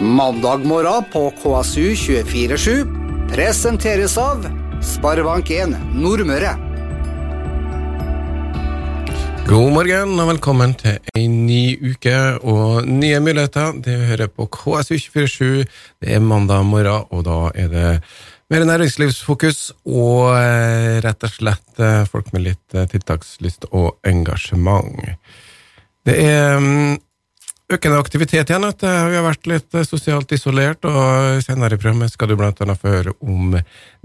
Mandag morgen på KSU 247 presenteres av Sparebank1 Nordmøre. God morgen og velkommen til en ny uke og nye muligheter. Det hører på KSU247. Det er mandag morgen, og da er det mer næringslivsfokus og eh, rett og slett eh, folk med litt eh, tiltakslyst og engasjement. Det er mm, økende aktivitet igjen. At vi har vært litt sosialt isolert, og senere i programmet skal du annet få høre om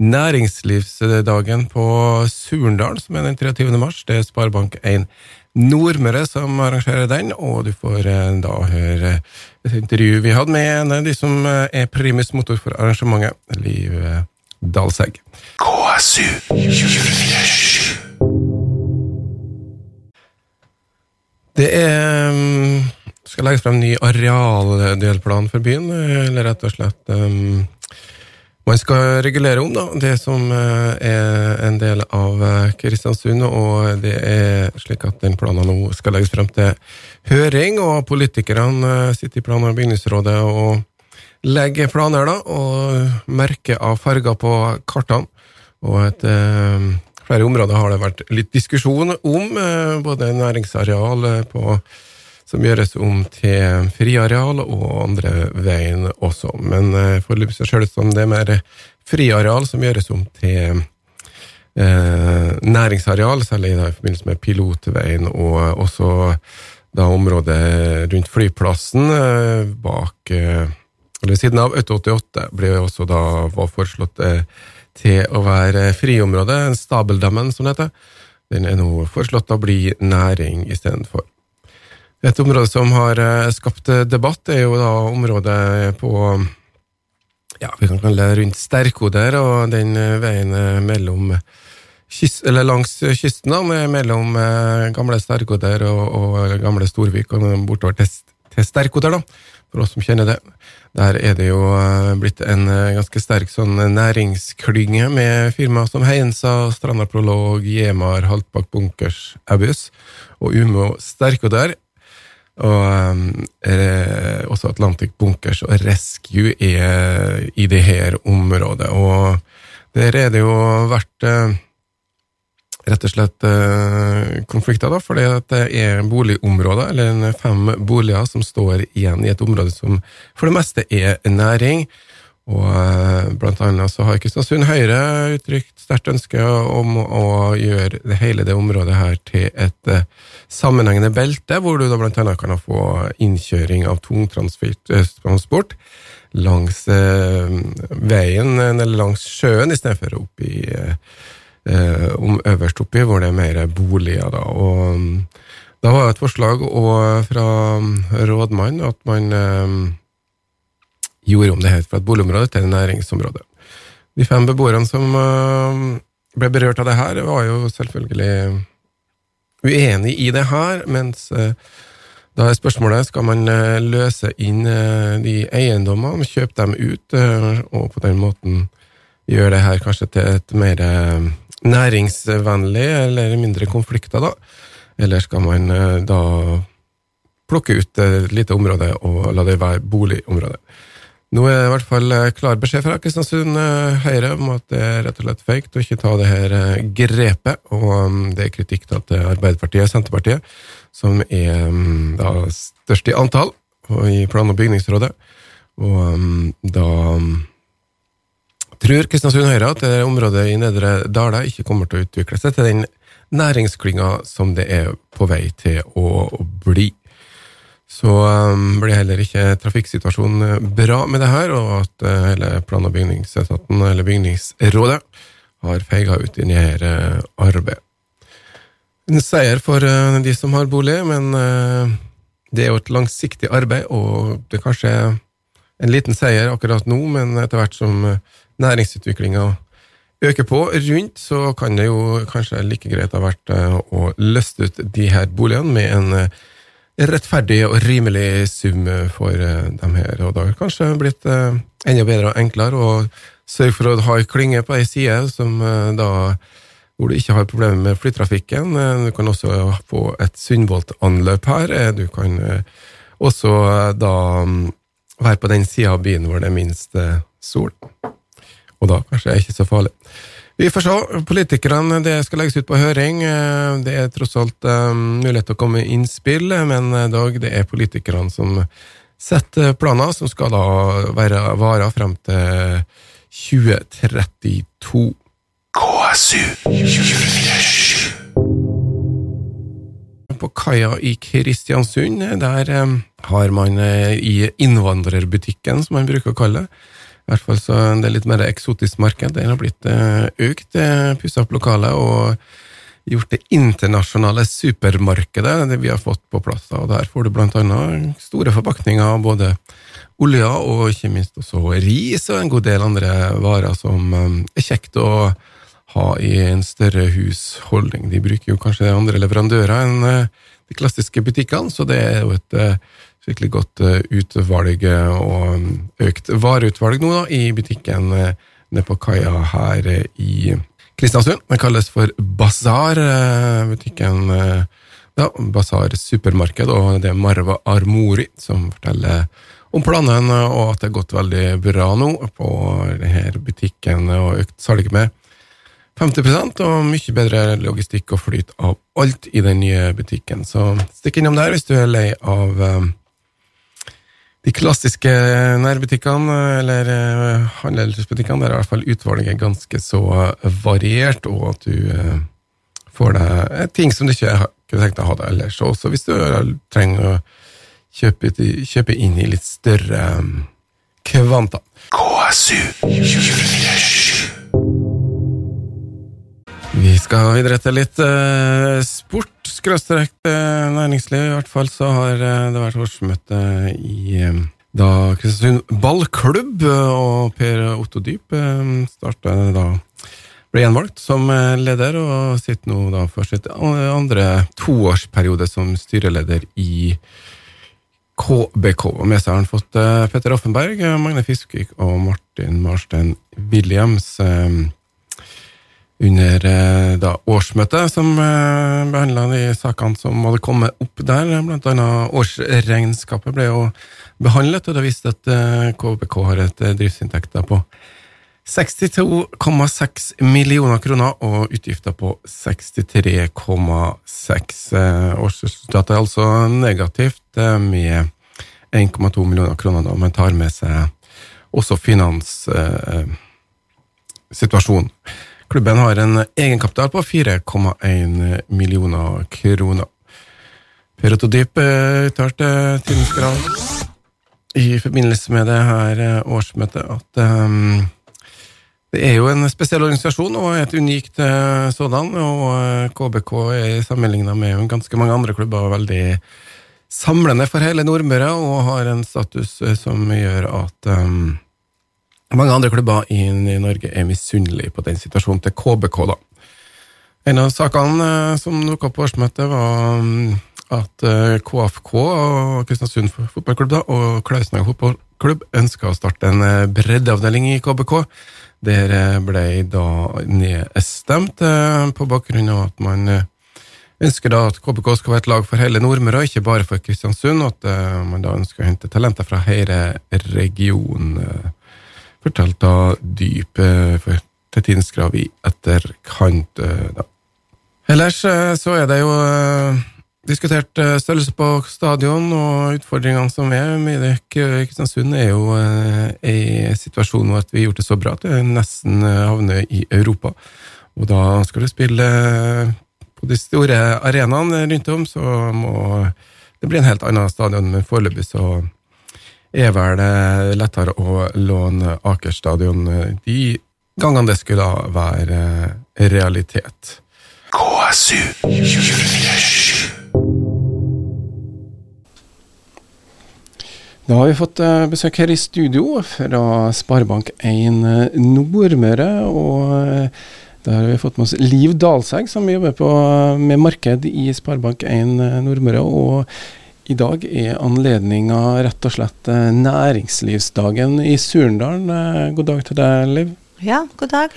næringslivsdagen på Surndal, som er den 23. mars. Det er Sparebank1 Nordmøre som arrangerer den, og du får da høre et intervju vi hadde med en av de som er primus motor for arrangementet, Liv Dalsegg. KSU 24 Det er skal legges frem ny arealdelplan for byen, eller rett og slett um, Man skal regulere om da, det som uh, er en del av uh, Kristiansund, og det er slik at den planen nå skal legges frem til høring, og politikerne uh, sitter i plan- og bygningsrådet og legger planer, da, og merker av farger på kartene. Og et flere områder har det vært litt diskusjon om, både næringsareal på som gjøres om til friareal, og andre veien også. Men eh, foreløpig ser det ut som det er mer friareal som gjøres om til eh, næringsareal, særlig i forbindelse med pilotveien, og også da området rundt flyplassen eh, bak eh, eller siden av 888 ble også da var foreslått eh, til å være friområde, Stabeldammen som det heter. Den er nå foreslått å bli næring istedenfor. Et område som har eh, skapt debatt, er jo da området på ja, vi kan kalle det rundt Sterkoder og den eh, veien eh, mellom kyst, eller langs kysten, da, mellom gamle Sterkoder og, og gamle Storvik og bortover til, til Sterkoder, da, for oss som kjenner det. Der er det jo blitt en ganske sterk sånn næringsklynge med firmaer som Heinsa, Stranda Prolog, Jemar, Haltbakk Bunkers, Abus og Umo Sterkoder og eh, også Atlantic Bunkers og Rescue er i det her området. Og der er det jo vært eh, rett og slett eh, konflikter, da, fordi det er boligområder, eller fem boliger, som står igjen i et område som for det meste er næring. Og eh, blant annet så har Kristiansund Høyre uttrykt sterkt ønske om å gjøre det hele det området her til et eh, sammenhengende belte, hvor du da blant annet kan få innkjøring av tungtransport langs eh, veien, eller langs sjøen, istedenfor oppi i om øverst oppi, hvor det er mer boliger, da. Og da var det et forslag fra rådmannen at man gjorde om det helt fra et boligområde til et næringsområde. De fem beboerne som uh, ble berørt av det her, var jo selvfølgelig uenig i det her, mens uh, da er spørsmålet skal man uh, løse inn de eiendommene, kjøpe dem ut, og på den måten gjøre det her kanskje til et mer næringsvennlig eller mindre konflikter, da? Eller skal man da plukke ut et lite område og la det være boligområde? Nå er det i hvert fall eh, klar beskjed fra Kristiansund eh, Høyre om at det er rett og slett feigt å ikke ta det her eh, grepet, og mm, det er kritikk til Arbeiderpartiet og Senterpartiet, som er mm, da størst i antall i plan- og bygningsrådet. Og mm, da tror Kristiansund Høyre at det området i Nedre Dala ikke kommer til å utvikle seg til den næringsklynga som det er på vei til å bli så um, blir heller ikke trafikksituasjonen eh, bra med det her, og at uh, hele plan- og bygningsetaten, eller bygningsrådet, har feiga ut i dette uh, arbeidet. En seier for uh, de som har bolig, men det er jo et langsiktig arbeid, og det er kanskje en liten seier akkurat nå, men etter hvert som næringsutviklinga øker på rundt, så kan det jo kanskje like greit ha vært å løste ut de her boligene med en rettferdig og rimelig sum for eh, dem her, og det har kanskje blitt eh, enda bedre og enklere å sørge for å ha ei klynge på ei side som eh, da hvor du ikke har problemer med flytrafikken. Du kan også få et Sundvolt-anløp her. Du kan også da være på den sida av byen hvor det er minst eh, sol. Og da kanskje er det ikke så farlig. Vi får se. Politikerne, det skal legges ut på høring. Eh, Det er tross alt eh, mulighet til å komme med innspill, men dog, det er politikerne som setter planer som skal da være vare frem til 2032. KSU 247. På kaia i Kristiansund, der eh, har man eh, i innvandrerbutikken, som man bruker å kalle det, i hvert fall så det er litt mer eksotisk marked. Det har blitt eh, økt, pussa opp lokalet og gjort det internasjonale supermarkedet det vi har fått på plass. Og der får du blant annet store forpakninger av både olja og ikke minst også ris og en god del andre varer som eh, er kjekt å ha i en større husholdning. De bruker jo kanskje andre leverandører enn eh, de klassiske butikkene, så det er jo et skikkelig godt eh, utvalg eh, og mm, økt vareutvalg nå da, i butikken eh, nede på kaia her eh, i Kristiansund. Den kalles for Bazar, eh, butikken eh, ja, Bazar supermarked, og det er Marva Armori som forteller om planen, eh, og at det har gått veldig bra nå på denne butikken, og økt salg med 50% og mye bedre logistikk og flyt av alt i den nye butikken. Så stikk innom der hvis du er lei av eh, de klassiske nærbutikkene, eller eh, handelsbutikkene. Der er i hvert fall utvalget ganske så variert, og at du eh, får deg eh, ting som du ikke kunne tenkt deg å ha deg ellers. Og Også hvis du eh, trenger å kjøpe, kjøpe inn i litt større eh, kvanta. KSU 247. Vi skal videre til litt eh, sport, skråstrek eh, næringsliv. I hvert fall så har eh, det vært årsmøte i eh, da Kristiansund ballklubb, og Per Otto Dyp starta da ble gjenvalgt som leder, og sitter nå da for sitt andre toårsperiode som styreleder i KBK. Og med seg har han fått Petter Offenberg, Magne Fiskvik og Martin Marstein Williams. Under eh, da, årsmøtet som eh, behandla de sakene som hadde kommet opp der. Blant annet årsregnskapet ble jo behandlet, og det viste at eh, KBK har et driftsinntekter på 62,6 millioner kroner og utgifter på 63,6. Eh, Årsresultatet er altså negativt med 1,2 millioner kroner, da men tar med seg også finanssituasjonen. Eh. Klubben har en egenkapital på 4,1 millioner kroner. Per Otto Dyp eh, uttalte Tidens i forbindelse med det her eh, årsmøtet at um, det er jo en spesiell organisasjon og et unikt uh, sådan, og KBK er sammenligna med ganske mange andre klubber veldig samlende for hele Nordmøre og har en status som gjør at eh, mange andre klubber i, Norge er misunnelige på den situasjonen til KBK, da. En av sakene eh, som dukka opp på årsmøtet, var mm, at eh, KFK og Kristiansund fotballklubb da, og Klausenhaug fotballklubb ønska å starte en eh, breddeavdeling i KBK. Der eh, ble da nedstemt eh, på bakgrunn av at man eh, ønsker da at KBK skal være et lag for hele Nordmøre, ikke bare for Kristiansund, og at eh, man da ønsker å hente talenter fra hele regionen. Fortalte da Dyp eh, for, i etterkant. eh, da. Ellers eh, så er det jo eh, diskutert størrelse på stadion og utfordringene som er med det. K- Kristiansund er jo i situasjonen hvor vi har gjort det så bra at vi nesten havner i Europa. Og da skal du spille på de store arenaene rundt om, så må det bli en helt annen stadion, men foreløpig så er vel lettere å låne Aker stadion eh, de gangene det skulle være eh, realitet. KSU 247. Da har vi fått eh, besøk her i studio fra Sparebank1 Nordmøre. Og der har vi fått med oss Liv Dalsegg, som jobber på, med marked i Sparebank1 Nordmøre. Og i dag er anledninga rett og slett eh, næringslivsdagen i Surndalen. Eh, God dag til deg, Liv. Ja, god dag.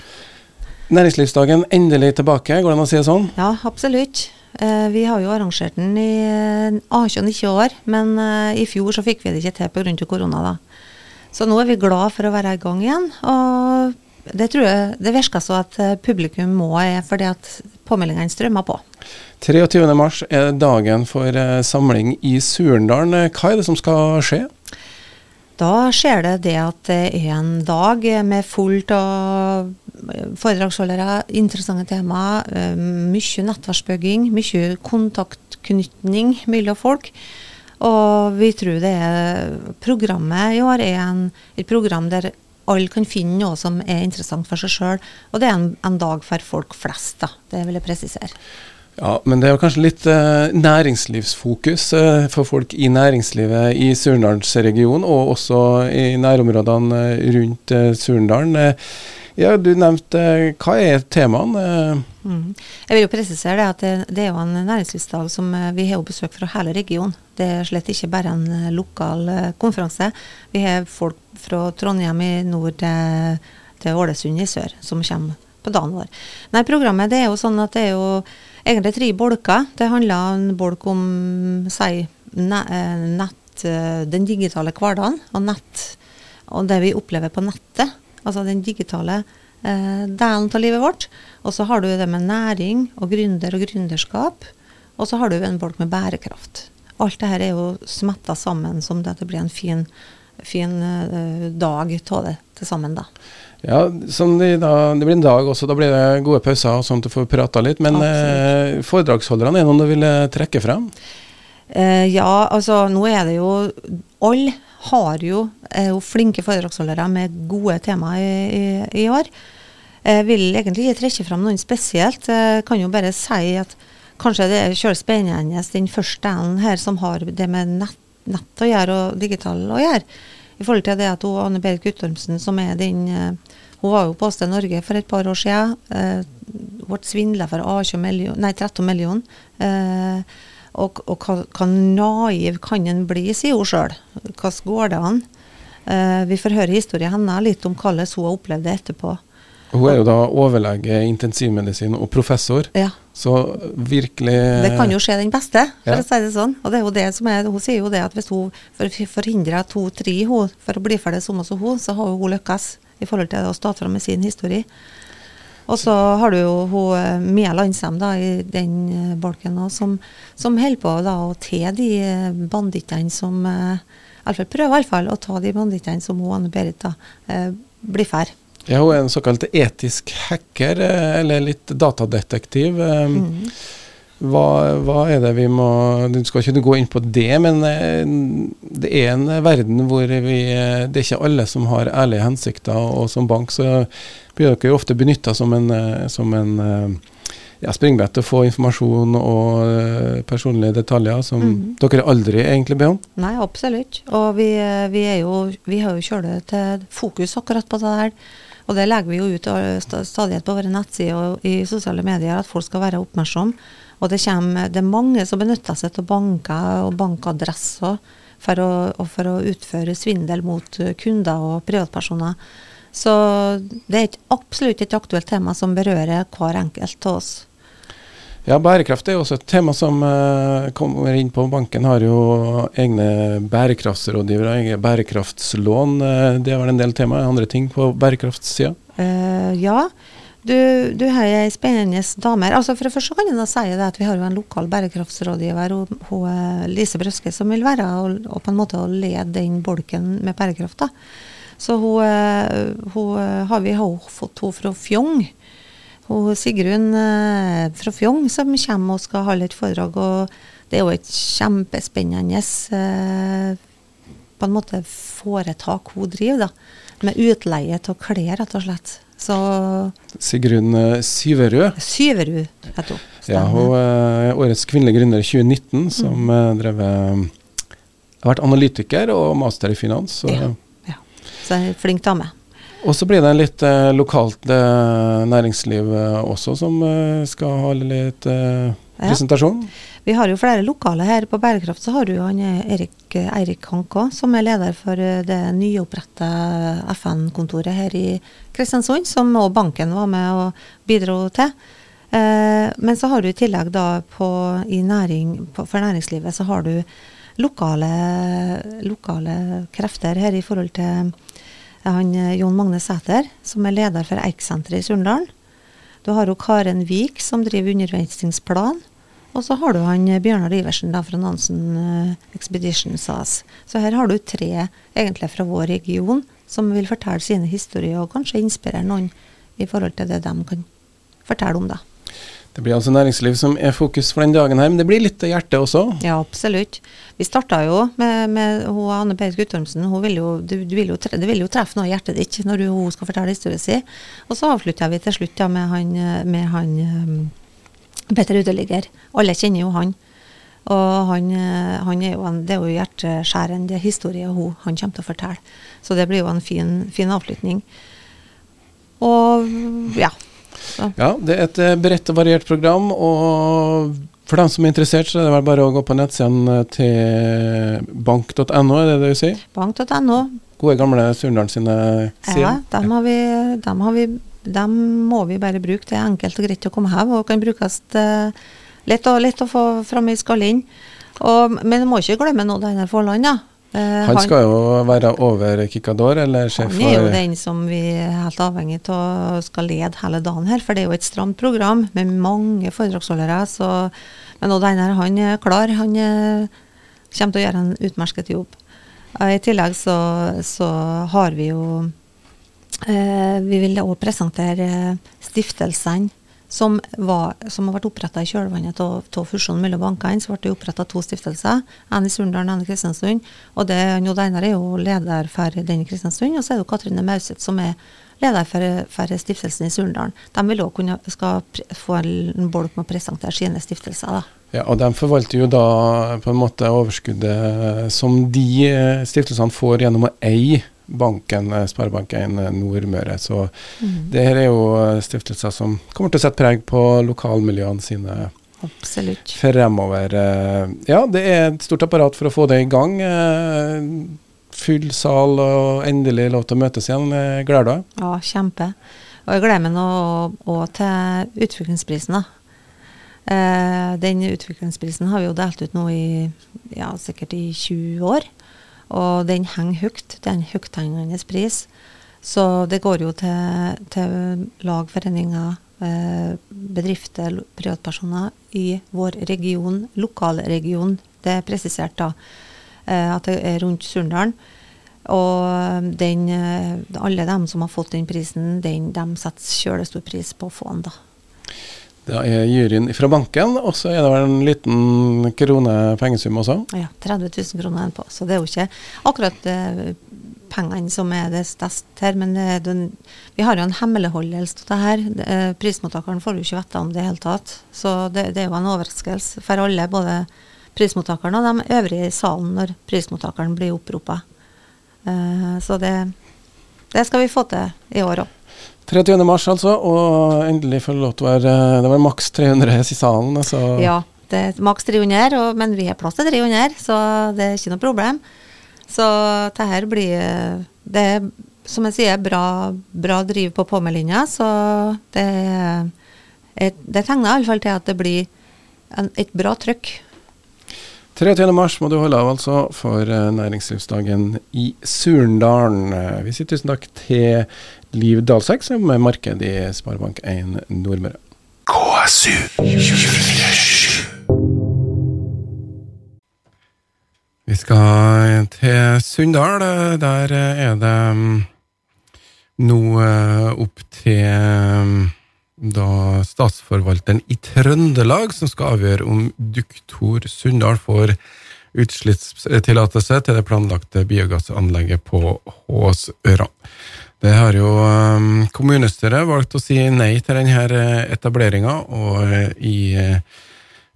Næringslivsdagen endelig tilbake, går det an å si det sånn? Ja, absolutt. Eh, vi har jo arrangert den i eh, 18 år, men i fjor så fikk vi det ikke til pga. korona. da. Så nå er vi glad for å være i gang igjen. Og det tror jeg det virker så at publikum må er fordi at påmeldingene strømmer på. 23. mars er dagen for eh, samling i Surendalen. Hva er det som skal skje? Da skjer det det at det er en dag med fullt av foredragsholdere, interessante tema, eh, mye nettverksbygging, mye kontaktknytning mellom folk. Og vi tror det er Programmet i år er en, et program der alle kan finne noe som er interessant for seg sjøl. Og det er en, en, dag for folk flest, da. Det vil jeg presisere. Ja, men det er jo kanskje litt eh, næringslivsfokus eh, for folk i næringslivet i Surnadalsregionen, og også i nærområdene eh, rundt eh, Surndalen. Eh, ja, Du nevnte eh, Hva er temaene? Mm. Jeg vil jo presisere det at det, det, er jo en næringslivsdag som vi har besøk fra hele regionen. Det er slett ikke bare en lokal konferanse. Vi har folk fra Trondheim i nord til, til Ålesund i sør som kommer på dagen vår. Nei, Programmet det er jo sånn at det er jo egentlig tre bolker. Det handler en bolk om si, eh, nett, eh, den digitale hverdagen og nett, og det vi opplever på nettet. Altså den digitale eh, delen av livet vårt. Og så har du det med næring og gründer og gründerskap. Og så har du en bolk med bærekraft. Alt dette er jo smetta sammen som det det blir en fin, fin eh, dag av det til sammen. da. Ja, det, da, det, blir en dag også. Da blir det gode pauser, og sånn at du får prata litt. Men eh, foredragsholderne, er det noen du vil trekke frem? Eh, ja, altså nå er det jo Alle har jo, er jo flinke foredragsholdere med gode temaer i, i, i, år. Jeg vil egentlig ikke trekke frem noen spesielt. Jeg kan jo bare si at kanskje det er kjølig spennende den første delen her som har det med nett, nett å gjøre og digital å gjøre i forhold til det at hun, Anne Berit Guttormsen, som er den uh, Hun var jo på Åsted Norge for et par år siden. Hun ble svindla for 18 million, nei, 13 millioner. Og, og hva, hva, naiv kan en bli, sier hun sjøl. Hvordan går det an? Uh, vi får høre historien hennes litt om hvordan hun har opplevd det etterpå. Hun er jo da overlege intensivmedisin og professor. Ja. Så virkelig Det kan jo skje den beste, for ja. å si det sånn. Og det er jo det som er, Hun sier jo det at hvis hun forhindrer to-tre for å bli ferdig som hun, så har hun lykkes i forhold til å stå fram med sin historie. Og så har du jo hun, eh, Mia Landsem da, i den eh, bolken òg, som, som holder på da, å te de eh, bandittene som Iallfall prøver iallfall å ta de bandittene som hun Anne Berit da, blir fær. Ja, hun er en såkalt etisk hacker, eller litt datadetektiv. Mm. Hva, hva, er det vi må Du skal ikke gå inn på det, men eh, det er en verden hvor vi Det er ikke alle som har ærlige hensikter, og som bank så blir dere jo ofte benytta som en, som en ja, springbrett til å få informasjon og personlige detaljer som mm. dere aldri egentlig ber om? Nei, absolutt. Og vi, vi, jo, vi har jo kjørt til fokus akkurat på det her. Og det legger vi jo ut stadig på våre nettsider og i sosiale medier, at folk skal være oppmerksomme. Og det, kommer, det er mange som benytter seg av banker og bankadresser for å, for å utføre svindel mot kunder og privatpersoner. Så det er et, absolutt et aktuelt tema som berører hver enkelt av oss. Ja, bærekraft er jo også et tema som uh, kommer inn på. Banken har jo egne bærekraftsrådgivere, egne bærekraftslån. Uh, det er vel en del tema, andre ting på bærekraftssida? Uh, ja. Du, du har ei spennende dame. Altså for det første kan jeg da si at vi har jo en lokal bærekraftsrådgiver, og, og Lise Brøske, som vil være og, og på en måte lede den bolken med bærekraft. da. Så hun, hun har vi har fått henne fra Fjong Hun Sigrun eh, fra Fjong som kommer og skal holde et foredrag. og Det er jo et kjempespennende eh, på en måte foretak hun driver, da. Med utleie av klær, rett og slett. Så Sigrun eh, Syverud. Syverud heter hun. Ja, hun er årets kvinnelige gründer i 2019, som mm. drevet har vært analytiker og master i finans. Så, ja, ja. så er flink dame. Og så blir det litt eh, lokalt eh, næringsliv eh, også som eh, skal ha litt eh, presentasjon. Vi har jo flere lokale her. På Bærekraft så har du han eh, Erik, Eirik Hanko, som er leder for det nyoppretta FN-kontoret her i Kristiansund, som òg banken var med og bidro til. men så har du i tillegg da på, i næring, på, for næringslivet så har du lokale, lokale krefter her i forhold til han eh, Jon Magne Sæter, som er leder for Eik-senteret i Surndalen. Du har jo Karen Vik, som driver undervisningsplan. Og så har du han eh, Bjørnar Iversen da, fra Nansen eh, Expedition SAS. Så her har du tre egentlig fra vår region som vil fortelle sine historier, og kanskje inspirere noen i forhold til det de kan fortelle om. da. Det blir altså næringsliv som er fokus for den dagen her, men det blir litt av hjertet også. Ja, absolutt. Vi starta jo med, med hun, Anne Berit Guttormsen. Hun vil jo, du, du vil jo, tre- det vil jo treffe noe i hjertet ditt når du, hun skal fortelle historien sin. Og så avslutta vi til slutt ja, med han, med han Petter Uteligger. Alle kjenner jo han. Og han, eh, han er jo en, det er jo hjerteskjærende historie hun, han kommer til å fortelle. Så det blir jo en fin, fin avslutning. Og ja. Så. Ja, det er et eh, bredt og variert program, og for dem som er interessert, så er det vel bare å gå på nettsidene til bank.no, er det det du sier? Bank.no. Gode gamle Surndalen sine Ja, sider. dem, har vi, dem, har vi, dem må vi bare bruke. Det er enkelt og greit å komme her, og kan brukes eh, lett, å, lett å få fram i skallen. Og, men du må ikke glemme av denne Forland, da. Eh, Han skal jo være over Kikador, eller sjef han er jo den som vi er helt avhengig av skal lede hele dagen her, for det er jo et stramt program med mange foredragsholdere. Så, men Odd Einar han er klar. Han er, kommer til å gjøre en utmerket jobb. Eh, I tillegg så, så har vi jo eh, Vi vil også presentere eh, stiftelsene som, var, som har vært oppretta i kjølvannet av fusjonen mellom bankene. Så ble det oppretta to stiftelser. En i Surndal og en i Kristiansund. Og det, Odd Einar er jo leder for den i Kristiansund, og så er det jo Katrine Mauseth som er leder for, for stiftelsen i Surndalen. De vil også kunne skal få en bolk med å presentere sine stiftelser. da. Ja, og de forvalter jo da på en måte overskuddet som de eh, stiftelsene får gjennom å eie banken, Sparebanken Nordmøre. Så det her er jo eh, stiftelser som kommer til å sette preg på lokalmiljøene sine Absolutt. fremover. Eh, Ja, det er et stort apparat for å få det i gang. Eh, Full sal og endelig lov til å møtes igjen. Eh, Gleder du deg? Ja, kjempe. Og jeg gleder meg nå òg til utviklingsprisen. da. Eh, den utviklingsprisen har vi jo delt ut nå i ja, sikkert i 20 år. Og den henger høyt. Det er en høythengende pris. Så det går jo til, til lag, foreninger, eh, bedrifter, privatpersoner i vår region, lokalregion. Det er presisert da eh, at det er rundt Surndalen. Og den, eh, alle dem som har fått den prisen, den, de setter kjølestor pris på å få den, da. Da er juryen fra banken, og så er det vel en liten krone pengesum også. Ja, 30 000 kroner er på. Så det er jo ikke akkurat uh, pengene som er det største her, men er den, vi har jo en hemmeligholdelse av det her. Eh, prismottakeren får jo ikke vite om det i det hele tatt. Så det, det er jo en overraskelse for alle, både prismottakeren og de øvrige i salen når prismottakeren blir oppropa. Så det, det skal vi få til i år òg. 23. mars, altså, og endelig får lov til å være Det var maks 300 i salen. Altså. Ja, det er maks 300, og, men vi har plass til 300, så det er ikke noe problem. Så det her blir Det er, som jeg sier, bra, bra driv på påmeldinga, så det, det tegner iallfall til at det blir en, et bra trøkk. 23. mars må du holde av altså for eh, næringslivsdagen i Surndalen. Eh, Vi sier tusen takk til Liv Dalsek, som er marked i Sparebank1 Nordmøre. KSU 247. Vi skal til Sunndal. Der er det mm, nå eh, opp til mm, da statsforvalteren i Trøndelag som skal avgjøre om Duktor Sunndal får utslippstillatelse til det planlagte biogassanlegget på Håsøra. Det har jo um, kommunestyret valgt å si nei til denne etableringa, og eh, i eh,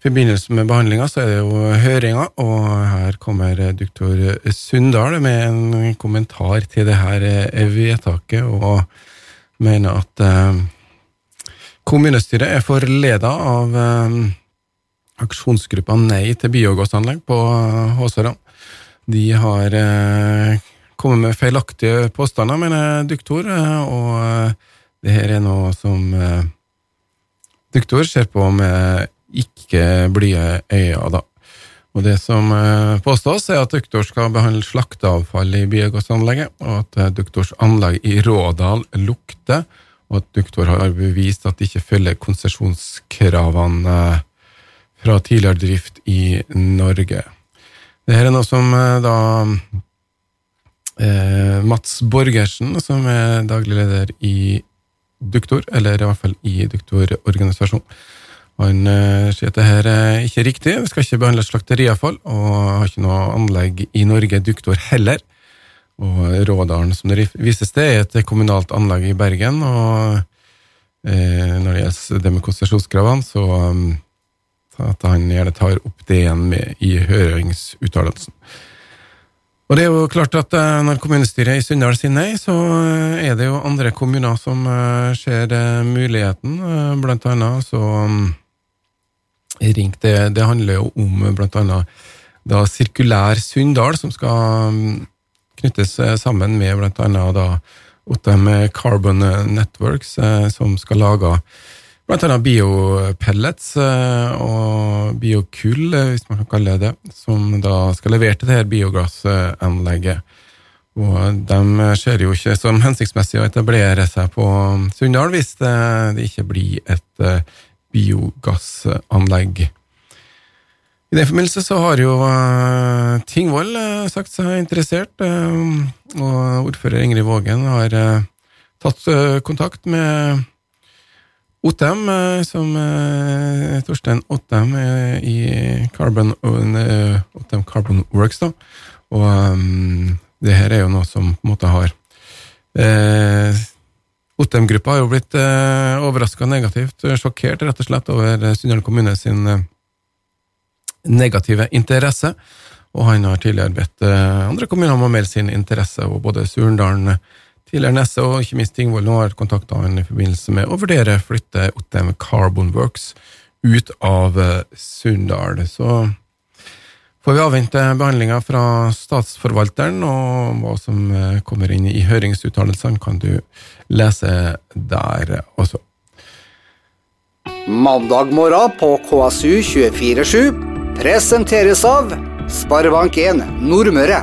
forbindelse med behandlinga så er det jo høringer, og her kommer eh, doktor Sundal med en kommentar til det her eh, vedtaket, og mener at eh, kommunestyret er forleda av eh, aksjonsgruppa Nei til biogassanlegg på eh, Håsøra. De har eh, kommet med feilaktige påstander, mener doktor, eh, og eh, det her er noe som eh, Duktor ser på med ikke blide øyne, da. Og Det som eh, påstås, er at Duktor skal behandle slakteavfall i biogassanlegget, og at eh, Duktors anlegg i Rådal lukter, og at Duktor har bevist at de ikke følger konsesjonskravene eh, fra tidligere drift i Norge. Dette er noe som eh, da eh, Mats Borgersen, som er daglig leder i Duktor, eller i hvert fall i Duktor-organisasjonen, han eh, sier at det her er ikke riktig, vi skal ikke behandle slakteriavfall, og har ikke noe anlegg i Norge, Duktor heller. Og Rådalen, som det vises til, er et kommunalt anlegg i Bergen, og eh, når det gjelder det med konsesjonskravene, så um, at han gjerne tar opp det igjen med i høringsuttalelsen. Og det er jo klart at eh, når kommunestyret i Sunndal sier nei, så eh, er det jo andre kommuner som eh, ser eh, muligheten. Eh, Blant annet så um, ringt det, det handler jo om blant annet da Sirkulær Sunndal, som skal um, knyttes eh, sammen med annet da Ottem Carbon Networks, eh, som skal lage annet biopellets eh, og biokull, hvis man kan kalle det det, som da skal levere til det her biogassanlegget. Og de ser jo ikke som hensiktsmessig å etablere seg på Sunndal hvis det, ikke blir et biogassanlegg. I den forbindelse så har jo Tingvoll eh, sagt seg interessert, eh, og ordfører Ingrid Vågen har eh, tatt eh, kontakt med Ottem, eh, som eh, Torstein Ottem eh, i Carbon, eh, Ottem Carbon Works, da. Og det her er jo noe som på en måte har eh, Ottem-gruppa har jo blitt eh, overraska negativt, eh, sjokkert rett og slett over eh, Sunndal kommune sin eh, negative interesse. Og han har tidligere bedt eh, andre kommuner om å melde sin interesse, og både Surendalen, tidligere Nesse og ikke minst Tingvoll har kontakta han i forbindelse med å vurdere å flytte Ottem Carbon Works ut av eh, Sunndal. Så får vi avvente behandlinga fra statsforvalteren, og hva som eh, kommer inn i høringsuttalelsene, kan du lese der også. Mandag morgen på KSU 247 presenteres av Sparebank1 Nordmøre.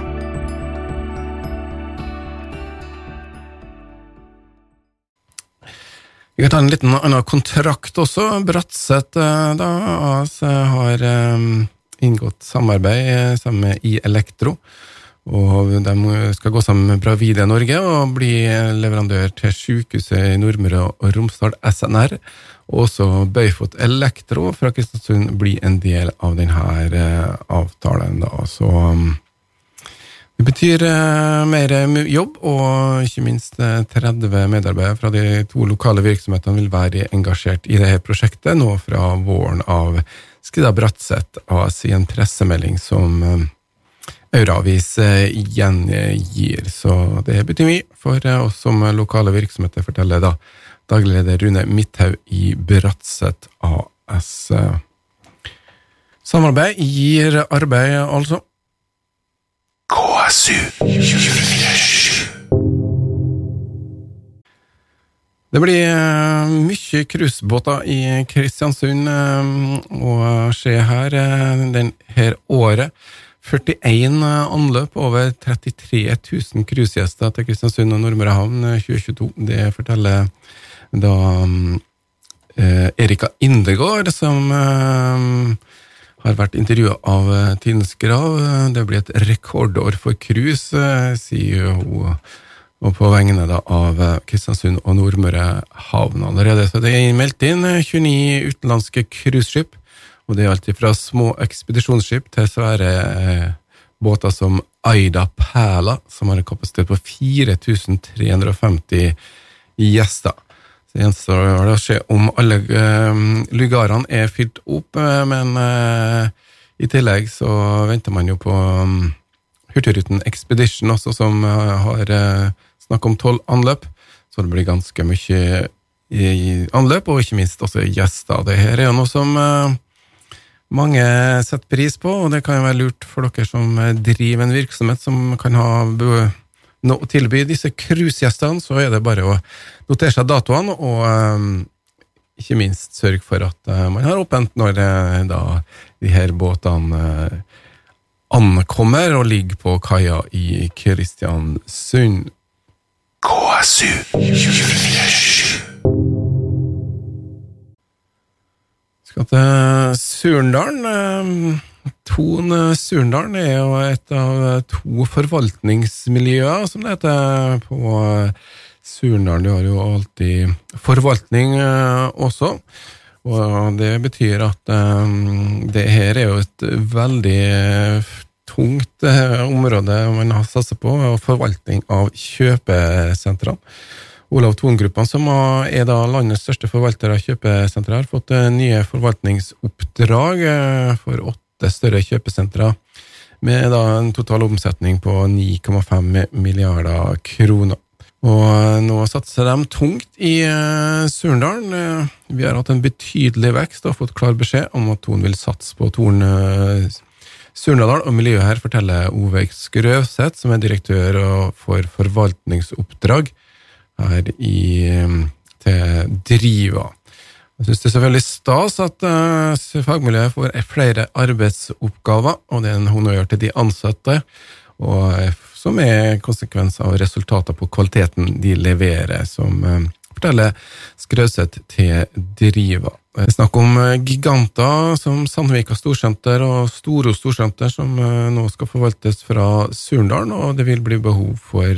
Vi kan ta en liten annen kontrakt også. Bratseth eh, AS har eh, inngått samarbeid eh, sammen med i Elektro. Og de skal gå sammen med Bravide Norge og bli leverandør til sykehuset i Nordmøre og Romsdal SNR. Og også Bøyfot Elektro fra Kristiansund blir en del av denne eh, avtalen. Da. Så um, det betyr eh, mer jobb, og ikke minst eh, 30 medarbeidere fra de to lokale virksomhetene vil være engasjert i dette prosjektet nå fra våren av, Skrida Bratseth AS i en pressemelding som Auravis eh, gjengir. Så det betyr mye for eh, oss som lokale virksomheter, forteller da daglig leder Rune Midthaug i Bratseth AS. Samarbeid gir arbeid, altså. KSU 247. Det blir eh, mye cruisebåter i Kristiansund eh, å se her denne året. 41 anløp, over 33 000 cruisegjester til Kristiansund og Nordmøre havn eh, 2022. Det forteller da eh, Erika Indegård, som eh, har vært intervjua av Tines Tidens Grav. Eh, Det blir et rekordår for cruise, eh, sier hun. Og på vegne av eh, Kristiansund og Nordmøre havn allerede. Så det er meldt inn eh, 29 utenlandske cruiseskip. Og det er alt fra små ekspedisjonsskip til svære eh, båter som Aida Perla, som har en kapasitet på 4350 gjester. Så gjenstår det å se om alle eh, lugarene er fylt opp, eh, men eh, i tillegg så venter man jo på um, Hurtigruten Expedition også, som har snakk om tolv anløp. Så det blir ganske mye i anløp, og ikke minst også gjester. Det her er jo noe som mange setter pris på, og det kan jo være lurt for dere som driver en virksomhet som kan ha å tilby disse cruisegjestene, så er det bare å notere seg datoene, og um, ikke minst sørge for at uh, man har åpent når uh, da de her båtene uh, ankommer og ligger på kaia i Kristiansund. KSU 247. Skal til Surndalen. Ton Surndalen er jo et av to forvaltningsmiljøer, som det heter på Surndalen. Du har jo alltid forvaltning eh, også. Og det betyr at eh, det her er jo et veldig tungt eh, område man har satsa på, forvaltning av kjøpesentrene. Olav Thon-gruppen, som er landets største forvalter av kjøpesentre, har fått nye forvaltningsoppdrag for åtte større kjøpesentre, med en total omsetning på 9,5 milliarder kroner. Og nå satser de tungt i eh, Surndalen. Eh, Vi har hatt en betydelig vekst og fått klar beskjed om at Thon vil satse på Torn eh, Surnadal, og miljøet her forteller Ove Skrøvseth, som er direktør for forvaltningsoppdrag her i, til Driva. Jeg syns det er selvfølgelig stas at uh, fagmiljøet får flere arbeidsoppgaver, og det er en honnør til de ansatte, og eh, som er konsekvens av resultater på kvaliteten de leverer, som uh, forteller Skrauseth til Driva. Det er snakk om giganter som Sandvika storsenter og Storo storsenter, som uh, nå skal forvaltes fra Surndalen, og det vil bli behov for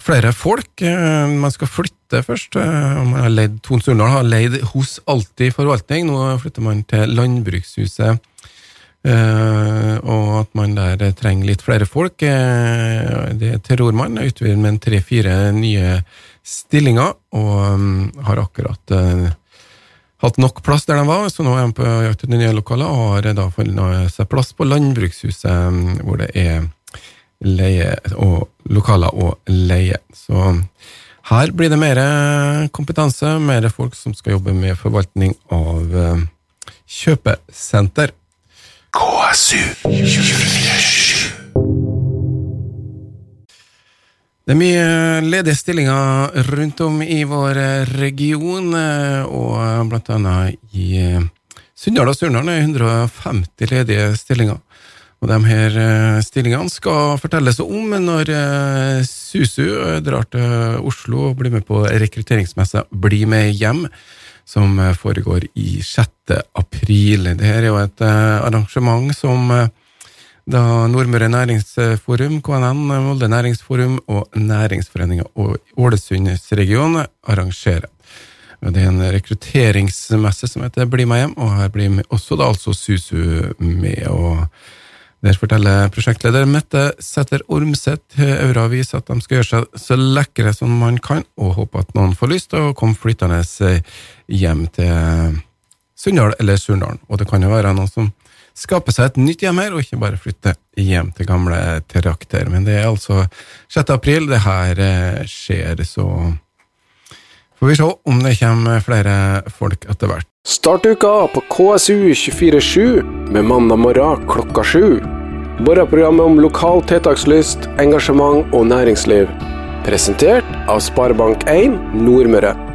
flere folk. Eh, Man skal flytte først. Eh, Man har leid, Ton Surndal har leid hos Alltid forvaltning. Nå flytter man til Landbrukshuset. eh, Og at man der trenger litt flere folk. Det er terrormann. Utvider med tre-fire nye stillinger, og mm, har akkurat hatt nok plass der de var, så nå er de på jakt etter nye lokaler, og har da funnet seg plass på Landbrukshuset, mm, hvor det er leie og lokaler og leie. Så her blir det mer kompetanse, mer folk som skal jobbe med forvaltning av eh, kjøpesenter. KSU 247. Det er mye ledige stillinger rundt om i vår region, eh, og blant annet i eh, Sunndal og Surnadal er 150 ledige stillinger. Og de her eh, stillingene skal fortelles om når eh, Susu eh, drar til Oslo og blir med på rekrutteringsmessa Bli med hjem, som foregår i 6. april. Dette er jo et arrangement som da Nordmøre Næringsforum, KNN, Molde Næringsforum og Næringsforeninga Ålesundsregionen arrangerer. Det er en rekrutteringsmesse som heter Bli meg hjem, og her blir med- også da altså Susu med. og Der forteller prosjektleder Mette Sæther Ormseth til Euravis at de skal gjøre seg så lekre som man kan, og håper at noen får lyst til å komme flyttende hjem til Sunndal eller Surndalen. Og det kan jo være noen som skaper seg et nytt hjem her, og ikke bare flytter hjem til gamle trakter. Men det er altså 6. april det her eh, skjer, så får vi se om det kommer flere folk etter hvert. Start uka på KSU 247 med mandag morgen klokka sju. Morgenprogrammet om lokal tiltakslyst, engasjement og næringsliv. Presentert av Sparebank1 Nordmøre.